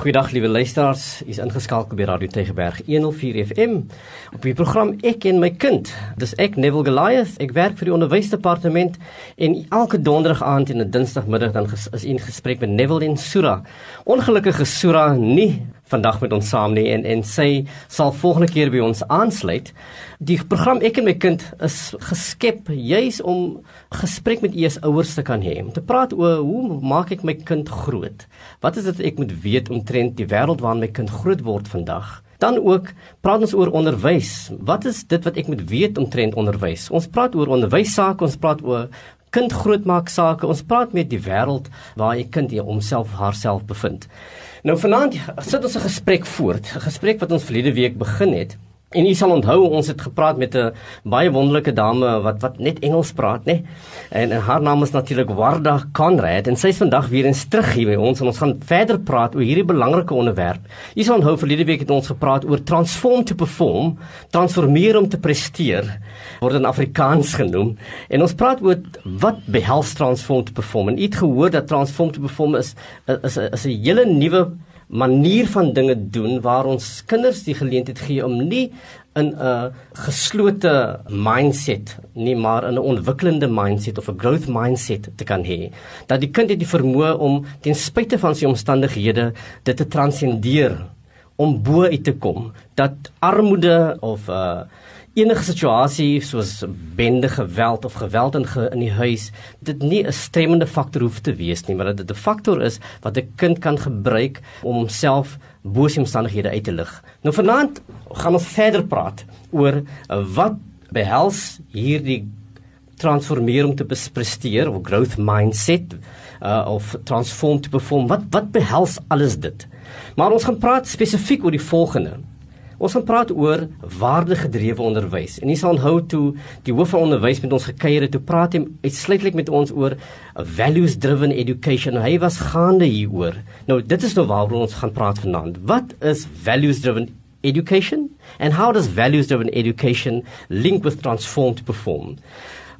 Goeiedag liewe luisteraars, u is ingeskakel by Radio Tygerberg 104 FM op die program Ek en my kind. Dis ek Neville Goliath. Ek werk vir die onderwysdepartement en elke donderdag aand en 'n dinsdagmiddag dan is in gesprek met Neville en Sura. Ongelukkige Sura nie vandag met ons saam nie en en sy sal volgende keer by ons aansluit. Die program Ek en my kind is geskep juis om gesprek met u as ouers te kan hê. Om te praat oor hoe maak ek my kind groot? Wat is dit ek moet weet om omtrent die wêreld waarin my kind groot word vandag. Dan ook praat ons oor onderwys. Wat is dit wat ek moet weet omtrent onderwys? Ons praat oor onderwys sake, ons praat oor kind grootmaak sake. Ons praat met die wêreld waar jy kind homself haarself bevind. Nou vanaand sit ons 'n gesprek voort, 'n gesprek wat ons verlede week begin het. En u sal onthou ons het gepraat met 'n baie wonderlike dame wat wat net Engels praat, nê? En, en haar naam is natuurlik Warda Conrad en sy is vandag weer eens terug hier by ons en ons gaan verder praat oor hierdie belangrike onderwerp. U sal onthou verlede week het ons gepraat oor transform to perform, transformeer om te presteer word in Afrikaans genoem. En ons praat oor wat behels transform to perform. En u het gehoor dat transform to perform is is is 'n hele nuwe manier van dinge doen waar ons kinders die geleentheid gee om nie in 'n geslote mindset nie maar in 'n ontwikkelende mindset of 'n growth mindset te kan hê dat die kind het die vermoë om ten spyte van sy omstandighede dit te transcendeer om bo uit te kom. Dat armoede of 'n uh, enige situasie soos bende geweld of geweld in ge, in die huis dit nie 'n stremmende faktor hoef te wees nie maar dat dit 'n faktor is wat 'n kind kan gebruik om homself boos omstandighede uit te lig. Nou vanaand gaan ons verder praat oor wat behels hierdie transformeer om te presteer of growth mindset uh, of transform to perform wat wat behels alles dit. Maar ons gaan praat spesifiek oor die volgende. Ons gaan praat oor waardegedrewe onderwys. En jy sal onthou toe die hoof van onderwys met ons gekuier het, toe praat hy uitsluitlik met ons oor values driven education. Hy was gaande hieroor. Nou dit is nou waaroor ons gaan praat vanaand. Wat is values driven education and how does values driven education link with transform to perform?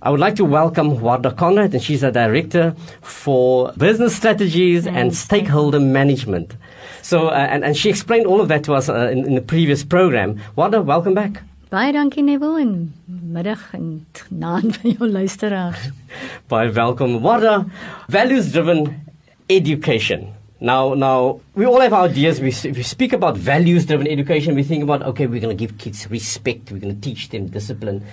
I would like to welcome Warda Conrad, and she's a director for business strategies and stakeholder management. So, uh, and, and she explained all of that to us uh, in, in the previous program. Wanda, welcome back. Baie dankie Neville en middag en naand van jou luisteraars. Baie welkom. Wanda, values driven education. Now, now we all have our ideas. We, we speak about values-driven education. We think about okay, we're going to give kids respect. We're going to teach them discipline.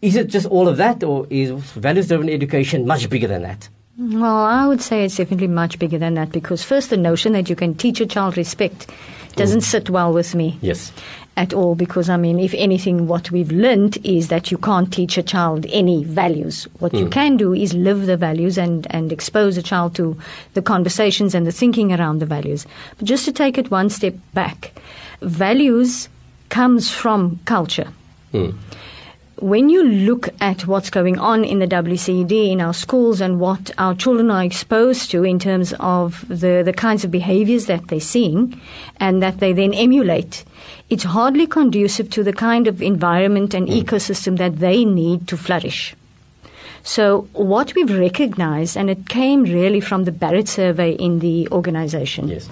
Is it just all of that, or is values-driven education much bigger than that? Well, I would say it's definitely much bigger than that because first, the notion that you can teach a child respect doesn't mm. sit well with me. Yes. At all, because I mean, if anything, what we've learned is that you can't teach a child any values. What mm. you can do is live the values and, and expose a child to the conversations and the thinking around the values. But just to take it one step back, values comes from culture. Mm when you look at what's going on in the WCD in our schools and what our children are exposed to in terms of the, the kinds of behaviors that they're seeing and that they then emulate, it's hardly conducive to the kind of environment and mm. ecosystem that they need to flourish. So, what we've recognized, and it came really from the Barrett survey in the organization. Yes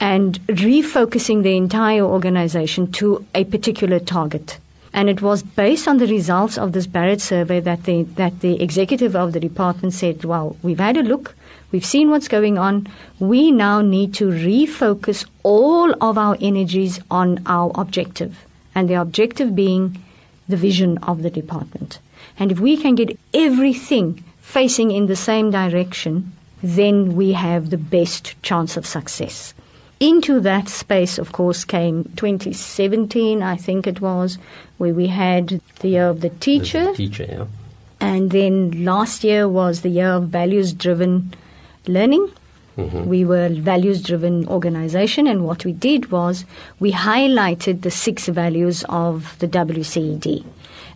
and refocusing the entire organization to a particular target. And it was based on the results of this Barrett survey that the, that the executive of the department said, well, we've had a look, we've seen what's going on, we now need to refocus all of our energies on our objective. And the objective being the vision of the department. And if we can get everything facing in the same direction, then we have the best chance of success. Into that space, of course, came 2017, I think it was, where we had the year of the teacher. The teacher, yeah. And then last year was the year of values driven learning. Mm-hmm. We were a values driven organization, and what we did was we highlighted the six values of the WCED.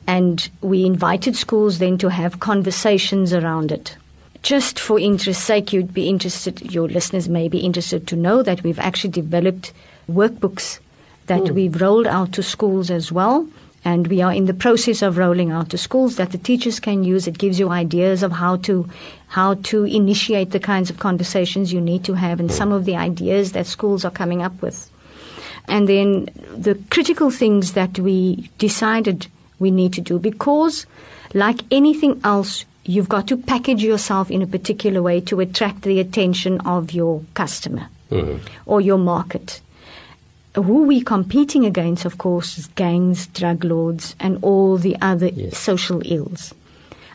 And we invited schools then to have conversations around it just for interest's sake, you'd be interested, your listeners may be interested to know that we've actually developed workbooks that mm. we've rolled out to schools as well. and we are in the process of rolling out to schools that the teachers can use. It gives you ideas of how to how to initiate the kinds of conversations you need to have, and some of the ideas that schools are coming up with. And then the critical things that we decided we need to do because, like anything else, you've got to package yourself in a particular way to attract the attention of your customer Mm-hmm. or your market. Who we're competing against, of course, is gangs, drug lords, and all the other Yes. social ills.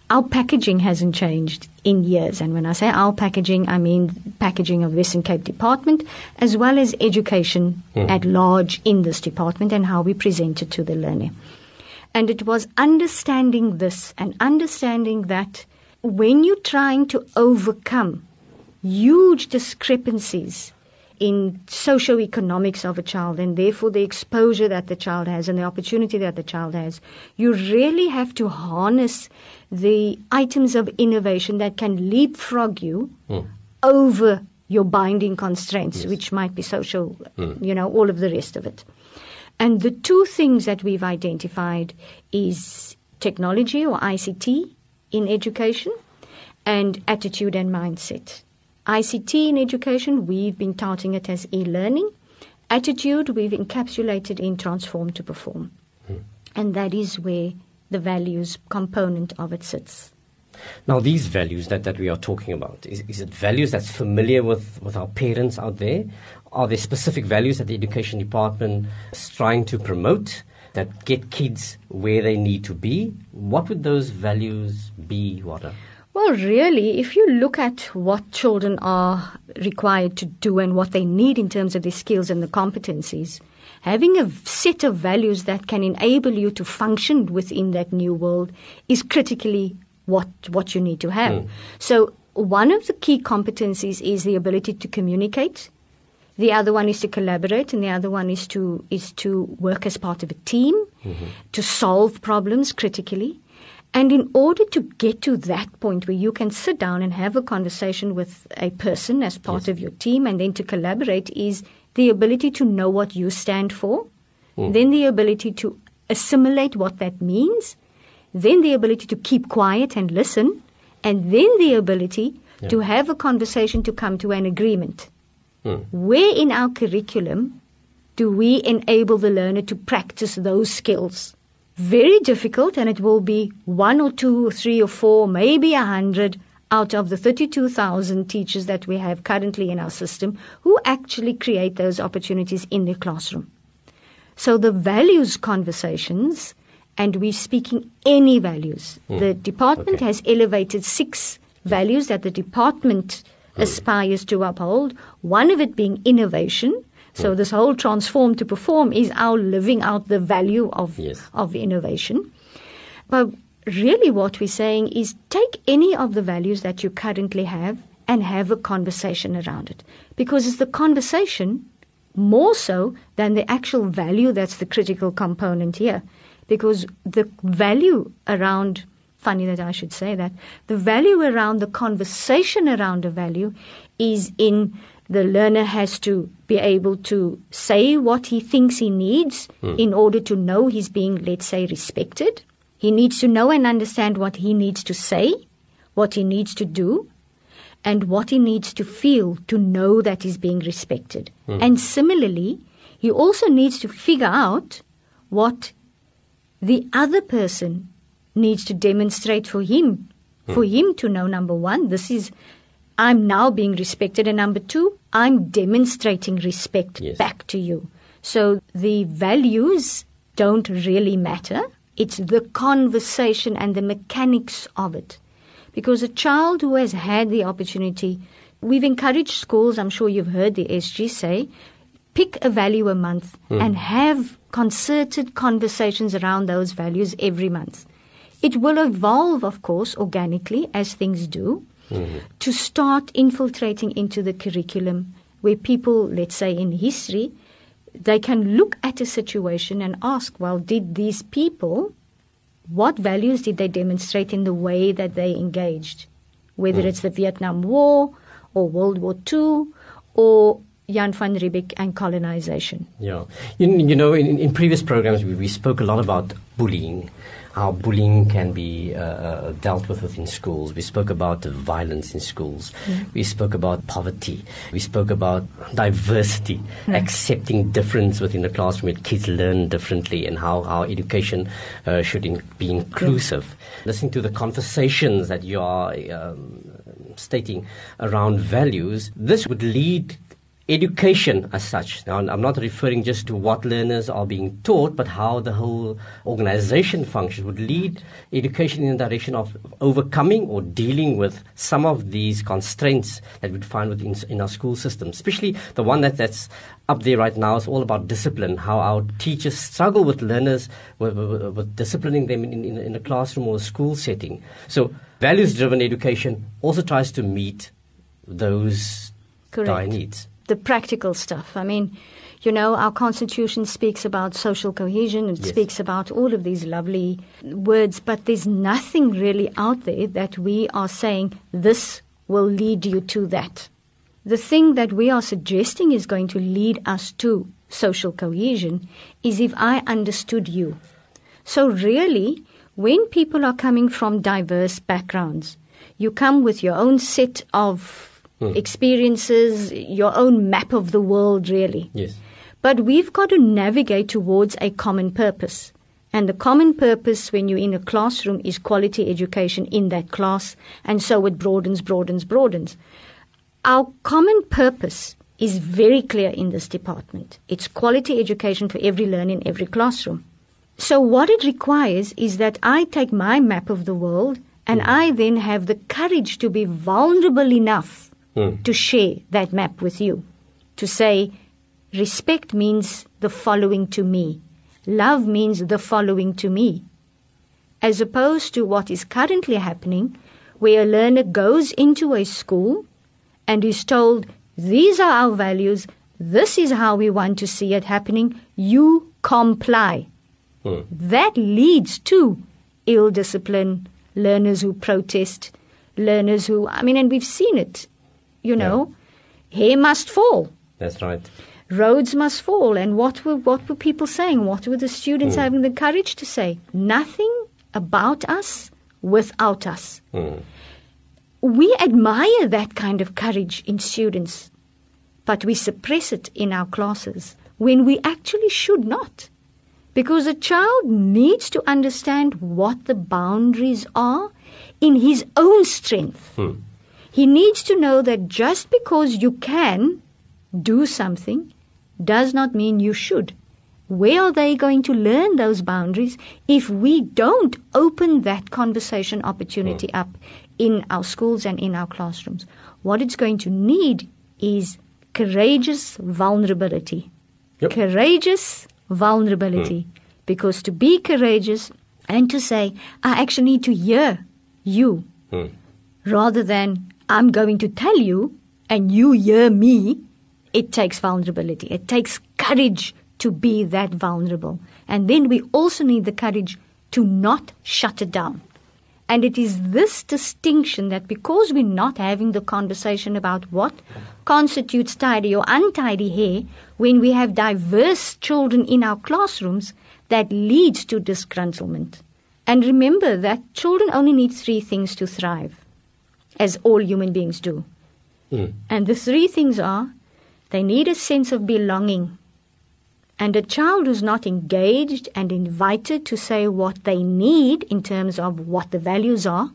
Our packaging hasn't changed in years, and when I say our packaging, I mean packaging of Western Cape Department as well as education at large in this department and how we present it to the learner. And it was understanding this and understanding that when you're trying to overcome huge discrepancies in socio-economics of a child and therefore the exposure that the child has and the opportunity that the child has, you really have to harness the items of innovation that can leapfrog you hmm. over your binding constraints, which might be social, hmm. you know, all of the rest of it. And the two things that we've identified is technology or ICT in education and attitude and mindset. ICT in education, we've been touting it as e-learning. Attitude, we've encapsulated in transform to perform. Hmm. And that is where the values component of it sits. Now, these values that, that we are talking about, is, is it values that's familiar with, with our parents out there? Are there specific values that the education department is trying to promote that get kids where they need to be? What would those values be, Wada? Well, really, if you look at what children are required to do and what they need in terms of their skills and the competencies, having a set of values that can enable you to function within that new world is critically what what you need to have. Hmm. So, one of the key competencies is the ability to communicate. The other one is to collaborate, and the other one is to is to work as part of a team, mm-hmm. to solve problems critically. And in order to get to that point where you can sit down and have a conversation with a person as part of your team and then to collaborate is the ability to know what you stand for, mm. then the ability to assimilate what that means, then the ability to keep quiet and listen, and then the ability to have a conversation to come to an agreement. Hmm. Where in our curriculum do we enable the learner to practice those skills? Very difficult, and it will be one or two or three or four, maybe a hundred out of the 32,000 teachers that we have currently in our system who actually create those opportunities in the classroom. So the values conversations, and we're speaking any values. Hmm. The department Okay. has elevated six values that the department aspires to uphold, one of it being innovation. So this whole transform to perform is our living out the value of, Yes. of innovation. But really what we're saying is take any of the values that you currently have and have a conversation around it. Because it's the conversation more so than the actual value that's the critical component here. Because the value around, funny that I should say that, the value around the conversation around a value is in the learner has to be able to say what he thinks he needs hmm. in order to know he's being, let's say, respected. He needs to know and understand what he needs to say, what he needs to do, and what he needs to feel to know that he's being respected. Hmm. And similarly, he also needs to figure out what the other person needs to demonstrate for him, for hmm. him to know number one, this is I'm now being respected, and number two, I'm demonstrating respect Yes. back to you. So the values don't really matter. It's the conversation and the mechanics of it. Because a child who has had the opportunity, we've encouraged schools, I'm sure you've heard the SG say, pick a value a month hmm. and have concerted conversations around those values every month. It will evolve, of course, organically as things do, to start infiltrating into the curriculum where people, let's say in history, they can look at a situation and ask, well, did these people, what values did they demonstrate in the way that they engaged? Whether it's the Vietnam War or World War II or Jan van Riebeeck and colonization. Yeah. You, you know, in, in previous programs, we, we spoke a lot about bullying, how bullying can be uh, uh, dealt with within schools. We spoke about violence in schools. Mm. We spoke about poverty. We spoke about diversity, mm. accepting difference within the classroom where kids learn differently and how, how education uh, should in, be inclusive. Listening to the conversations that you are um, stating around values, this would lead education as such. Now, I'm not referring just to what learners are being taught, but how the whole organization functions would lead education in the direction of overcoming or dealing with some of these constraints that we'd find within in our school system, especially the one that, that's up there right now is all about discipline, how our teachers struggle with learners, with, with, with disciplining them in, in, in a classroom or a school setting. So, values driven education also tries to meet those Correct. dire needs the practical stuff. I mean, you know, our constitution speaks about social cohesion, it yes. speaks about all of these lovely words, but there's nothing really out there that we are saying this will lead you to that. The thing that we are suggesting is going to lead us to social cohesion is if I understood you. So, really, when people are coming from diverse backgrounds, you come with your own set of mm. experiences, your own map of the world, really. Yes. But we've got to navigate towards a common purpose. And the common purpose when you're in a classroom is quality education in that class, and so it broadens, broadens, broadens. Our common purpose is very clear in this department. It's quality education for every learner in every classroom. So, what it requires is that I take my map of the world and mm. I then have the courage to be vulnerable enough mm. to share that map with you. To say, respect means the following to me, love means the following to me. As opposed to what is currently happening, where a learner goes into a school and is told, These are our values, this is how we want to see it happening, you comply. Mm. That leads to ill discipline, learners who protest, learners who, I mean, and we've seen it you know, yeah. hair must fall. That's right. Rhodes must fall. And what were, what were people saying? What were the students mm. having the courage to say? Nothing about us without us. Mm. We admire that kind of courage in students, but we suppress it in our classes when we actually should not. Because a child needs to understand what the boundaries are in his own strength. Mm. He needs to know that just because you can do something does not mean you should. Where are they going to learn those boundaries if we don't open that conversation opportunity mm. up in our schools and in our classrooms? What it's going to need is courageous vulnerability. Yep. Courageous vulnerability. Mm. Because to be courageous and to say, I actually need to hear you, mm. rather than I'm going to tell you and you hear me, it takes vulnerability. It takes courage to be that vulnerable. And then we also need the courage to not shut it down. And it is this distinction that because we're not having the conversation about what constitutes tidy or untidy hair, when we have diverse children in our classrooms, that leads to disgruntlement. And remember that children only need three things to thrive as all human beings do. Mm. And the three things are they need a sense of belonging. And a child who's not engaged and invited to say what they need in terms of what the values are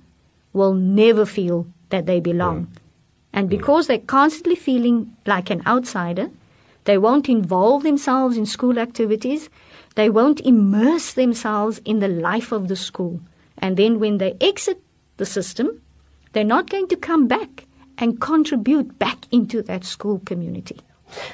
will never feel that they belong. Mm. And because they're constantly feeling like an outsider, they won't involve themselves in school activities, they won't immerse themselves in the life of the school. And then when they exit the system, they're not going to come back and contribute back into that school community.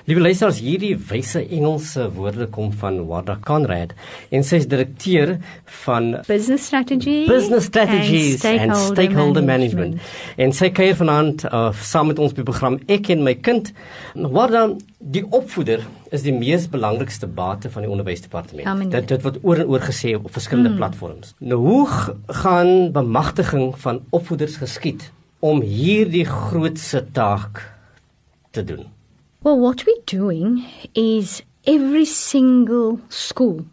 Liewe luisters, hierdie wyse Engelse woorde kom van Wanda Conrad en sy is direkteur van Business Strategy Business Strategies and Stakeholder, and stakeholder management. management. En sy kuier vanaand uh, saam met ons by program Ek en my kind. Waar dan die opvoeder is die mees belangrikste bate van die onderwysdepartement. Ja, dit dit word oor en oor gesê op verskillende mm. platforms. Nou hoe gaan bemagtiging van opvoeders geskied om hierdie grootse taak te doen? Well, what we're doing is every single school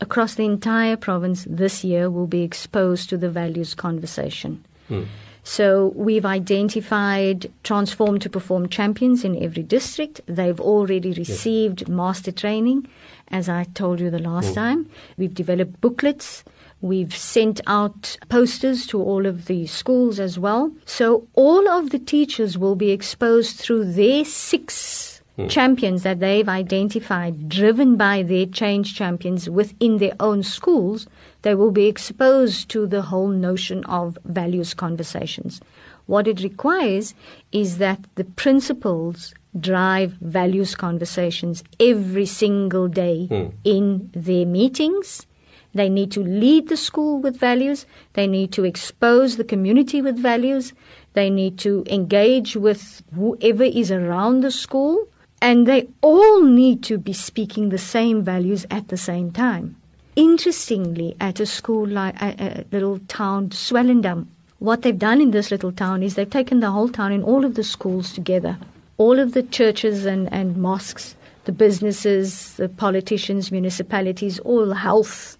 across the entire province this year will be exposed to the values conversation. Hmm. So we've identified transform to perform champions in every district. They've already received master training, as I told you the last time. We've developed booklets. We've sent out posters to all of the schools as well. So all of the teachers will be exposed through their six champions that they've identified, driven by their change champions within their own schools, they will be exposed to the whole notion of values conversations. What it requires is that the principals drive values conversations every single day hmm. in their meetings. They need to lead the school with values. They need to expose the community with values. They need to engage with whoever is around the school and they all need to be speaking the same values at the same time. Interestingly, at a school like a, a little town, Swellendam, what they've done in this little town is they've taken the whole town and all of the schools together, all of the churches and, and mosques, the businesses, the politicians, municipalities, all health,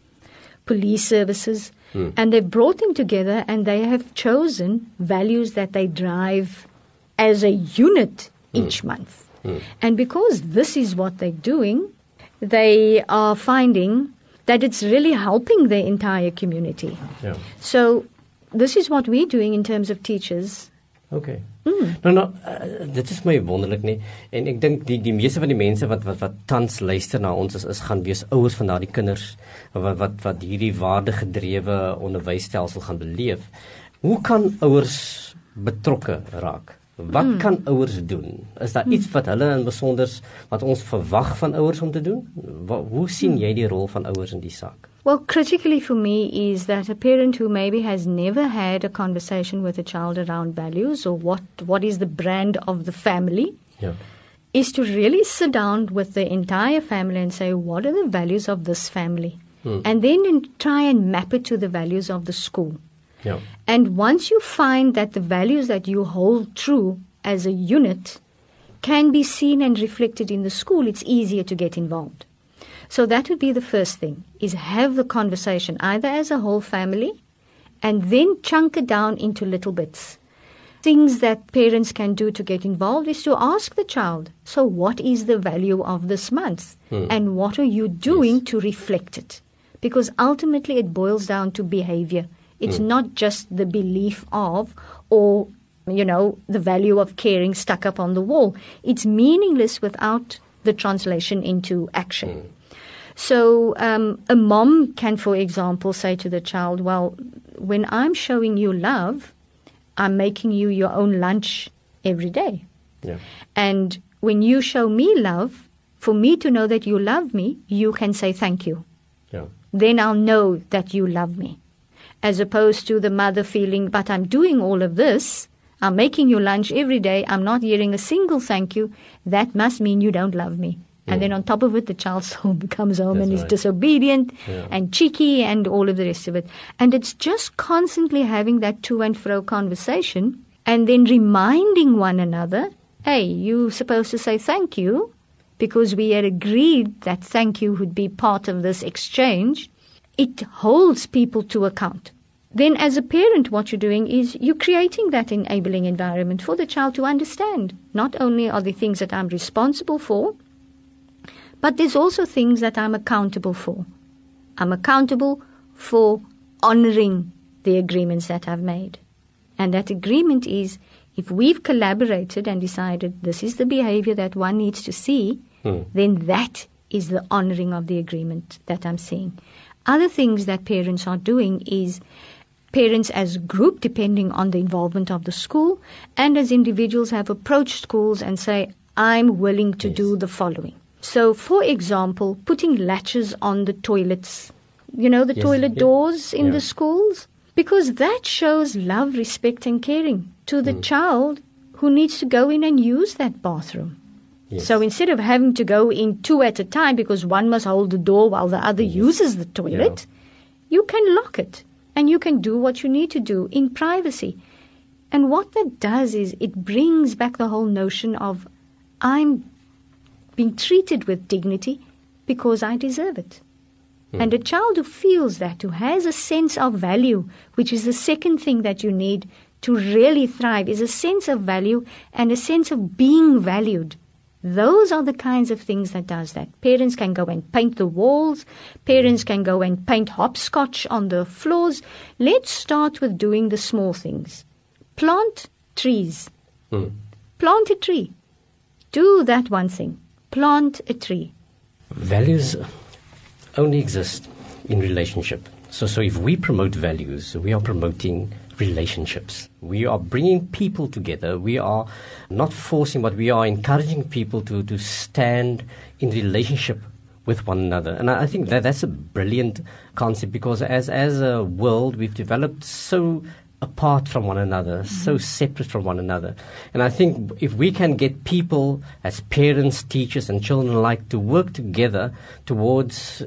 police services, hmm. and they've brought them together and they have chosen values that they drive as a unit hmm. each month. And because this is what they're doing, they are finding that it's really helping the entire community. Ja. So this is what we're doing in terms of teachers. Okay. Nou nou, uh, dit is my wonderlik nie. En ek dink die die meeste van die mense wat wat wat tans luister na ons is is gaan wees ouers van daardie kinders wat wat wat hierdie waardegedrewe onderwysstelsel gaan beleef. Hoe kan ouers betrokke raak? Wat Hmm. kan ouers doen? Is daar iets wat hulle in besonder wat ons verwag van ouers om te doen? Wa, hoe sien jy die rol van ouers in die saak? Well, critically for me is that a parent who maybe has never had a conversation with a child around values or what, what is the brand of the family Ja. is to really sit down with the entire family and say, what are the values of this family? And then try and map it to the values of the school. And once you find that the values that you hold true as a unit can be seen and reflected in the school, it's easier to get involved. So that would be the first thing is have the conversation either as a whole family and then chunk it down into little bits. Things that parents can do to get involved is to ask the child, so what is the value of this month? Hmm. And what are you doing to reflect it? Because ultimately it boils down to behavior. It's not just the belief of or you know the value of caring stuck up on the wall. It's meaningless without the translation into action. So um, a mom can, for example, say to the child, "Well, when I'm showing you love, I'm making you your own lunch every day." Ja. And when you show me love, for me to know that you love me, you can say thank you. Ja. Then I'll know that you love me. As opposed to the mother feeling, but I'm doing all of this, I'm making you lunch every day, I'm not hearing a single thank you, that must mean you don't love me. And then on top of it, the child comes home That's and is disobedient Yeah. and cheeky and all of the rest of it. And it's just constantly having that to and fro conversation and then reminding one another, hey, you're supposed to say thank you because we had agreed that thank you would be part of this exchange. It holds people to account. Then, as a parent, what you're doing is you're creating that enabling environment for the child to understand. Not only are there things that I'm responsible for, but there's also things that I'm accountable for. I'm accountable for honoring the agreements that I've made. And that agreement is if we've collaborated and decided this is the behavior that one needs to see, hmm. then that is the honoring of the agreement that I'm seeing. Other things that parents are doing is parents as a group, depending on the involvement of the school, and as individuals have approached schools and say, I'm willing to Yes. do the following. So, for example, putting latches on the toilets, you know, the Yes, toilet yeah. doors in Yeah. the schools, because that shows love, respect, and caring to the mm. child who needs to go in and use that bathroom. Yes. So instead of having to go in two at a time because one must hold the door while the other uses the toilet, you can lock it and you can do what you need to do in privacy. And what that does is it brings back the whole notion of I'm being treated with dignity because I deserve it. Hmm. And a child who feels that, who has a sense of value, which is the second thing that you need to really thrive, is a sense of value and a sense of being valued. Those are the kinds of things that does that. Parents can go and paint the walls. Parents can go and paint hopscotch on the floors. Let's start with doing the small things. Plant trees. Hmm. Plant a tree. Do that one thing. Plant a tree. Values only exist in relationship. So, so if we promote values, we are promoting relationships. We are bringing people together. We are not forcing, but we are encouraging people to, to stand in relationship with one another. And I, think that that's a brilliant concept because as, as a world, we've developed so apart from one another, so separate from one another. And I think if we can get people as parents, teachers, and children alike to work together towards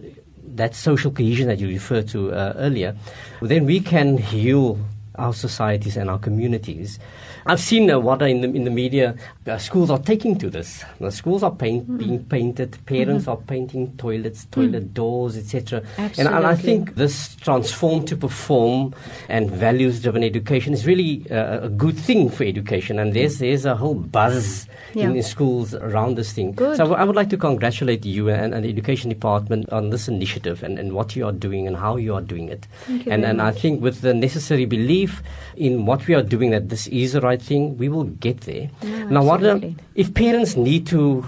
that social cohesion that you referred to uh, earlier, then we can heal our societies and our communities. I've seen uh, what in the, in the media, uh, schools are taking to this. The schools are paint, being painted, parents are painting toilets, toilet doors, etc. And, and I think this transform to perform and values driven education is really uh, a good thing for education. And there's, there's a whole buzz Yeah. in, in schools around this thing. Good. So I w- I would like to congratulate you and, and the education department on this initiative and, and what you are doing and how you are doing it. Thank you and and I think with the necessary belief in what we are doing that this is the right thing, we will get there. No, now, what uh, if parents need to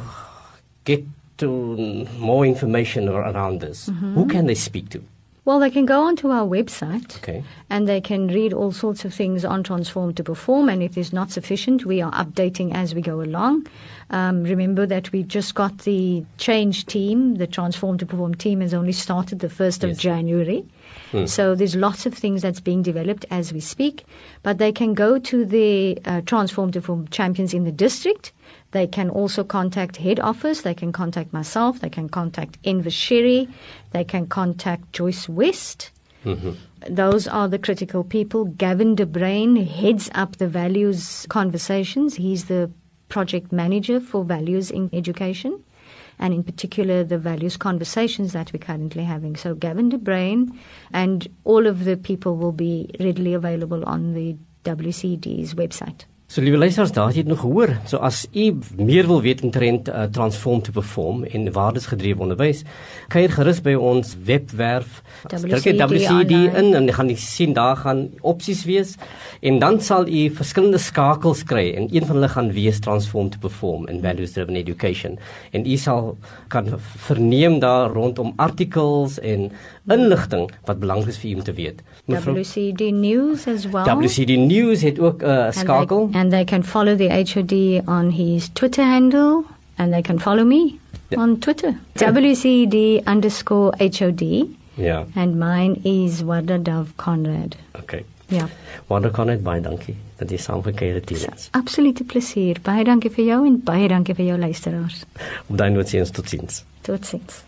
get to more information around this? Mm-hmm. Who can they speak to? Well, they can go onto our website Okay. and they can read all sorts of things on Transform to Perform. And if it's not sufficient, we are updating as we go along. Um, remember that we've just got the change team. The Transform to Perform team has only started the 1st of Yes. January. So there's lots of things that's being developed as we speak. But they can go to the uh, Transform to Perform champions in the district. They can also contact head office. They can contact myself. They can contact Enver Sherry. They can contact Joyce West. Those are the critical people. Gavin De Bruin heads up the values conversations. He's the project manager for values in education, and in particular the values conversations that we're currently having. So Gavin De Bruin and all of the people will be readily available on the WCD's website. So liewe luisteraars, daar het jy nog gehoor. So as u meer wil weet intrent uh, transform to perform en waardesgedrewe onderwys, kyk gerus by ons webwerf. Druk jy WCD in en jy gaan sien daar gaan opsies wees. En dan sal u verskillende skakels kry en een van hulle gaan wees transform to perform and values driven education. En u sal kan verneem daar rondom artikels en inligting wat belangrik is vir u om te weet. WCD News as well. WCD News het ook 'n uh, And skakel. They, and they can follow the HOD on his Twitter handle, and they can follow me Yeah. on Twitter. WCD underscore HOD, Ja, and mine is Wada Dove Conrad. okay. Ja, Wonder kan net baie dankie dat jy saamgekeer het hier. absolute plesier. Baie dankie vir jou en baie dankie vir jou luisteraars. Op daai noot sien ons totsiens. Totsiens.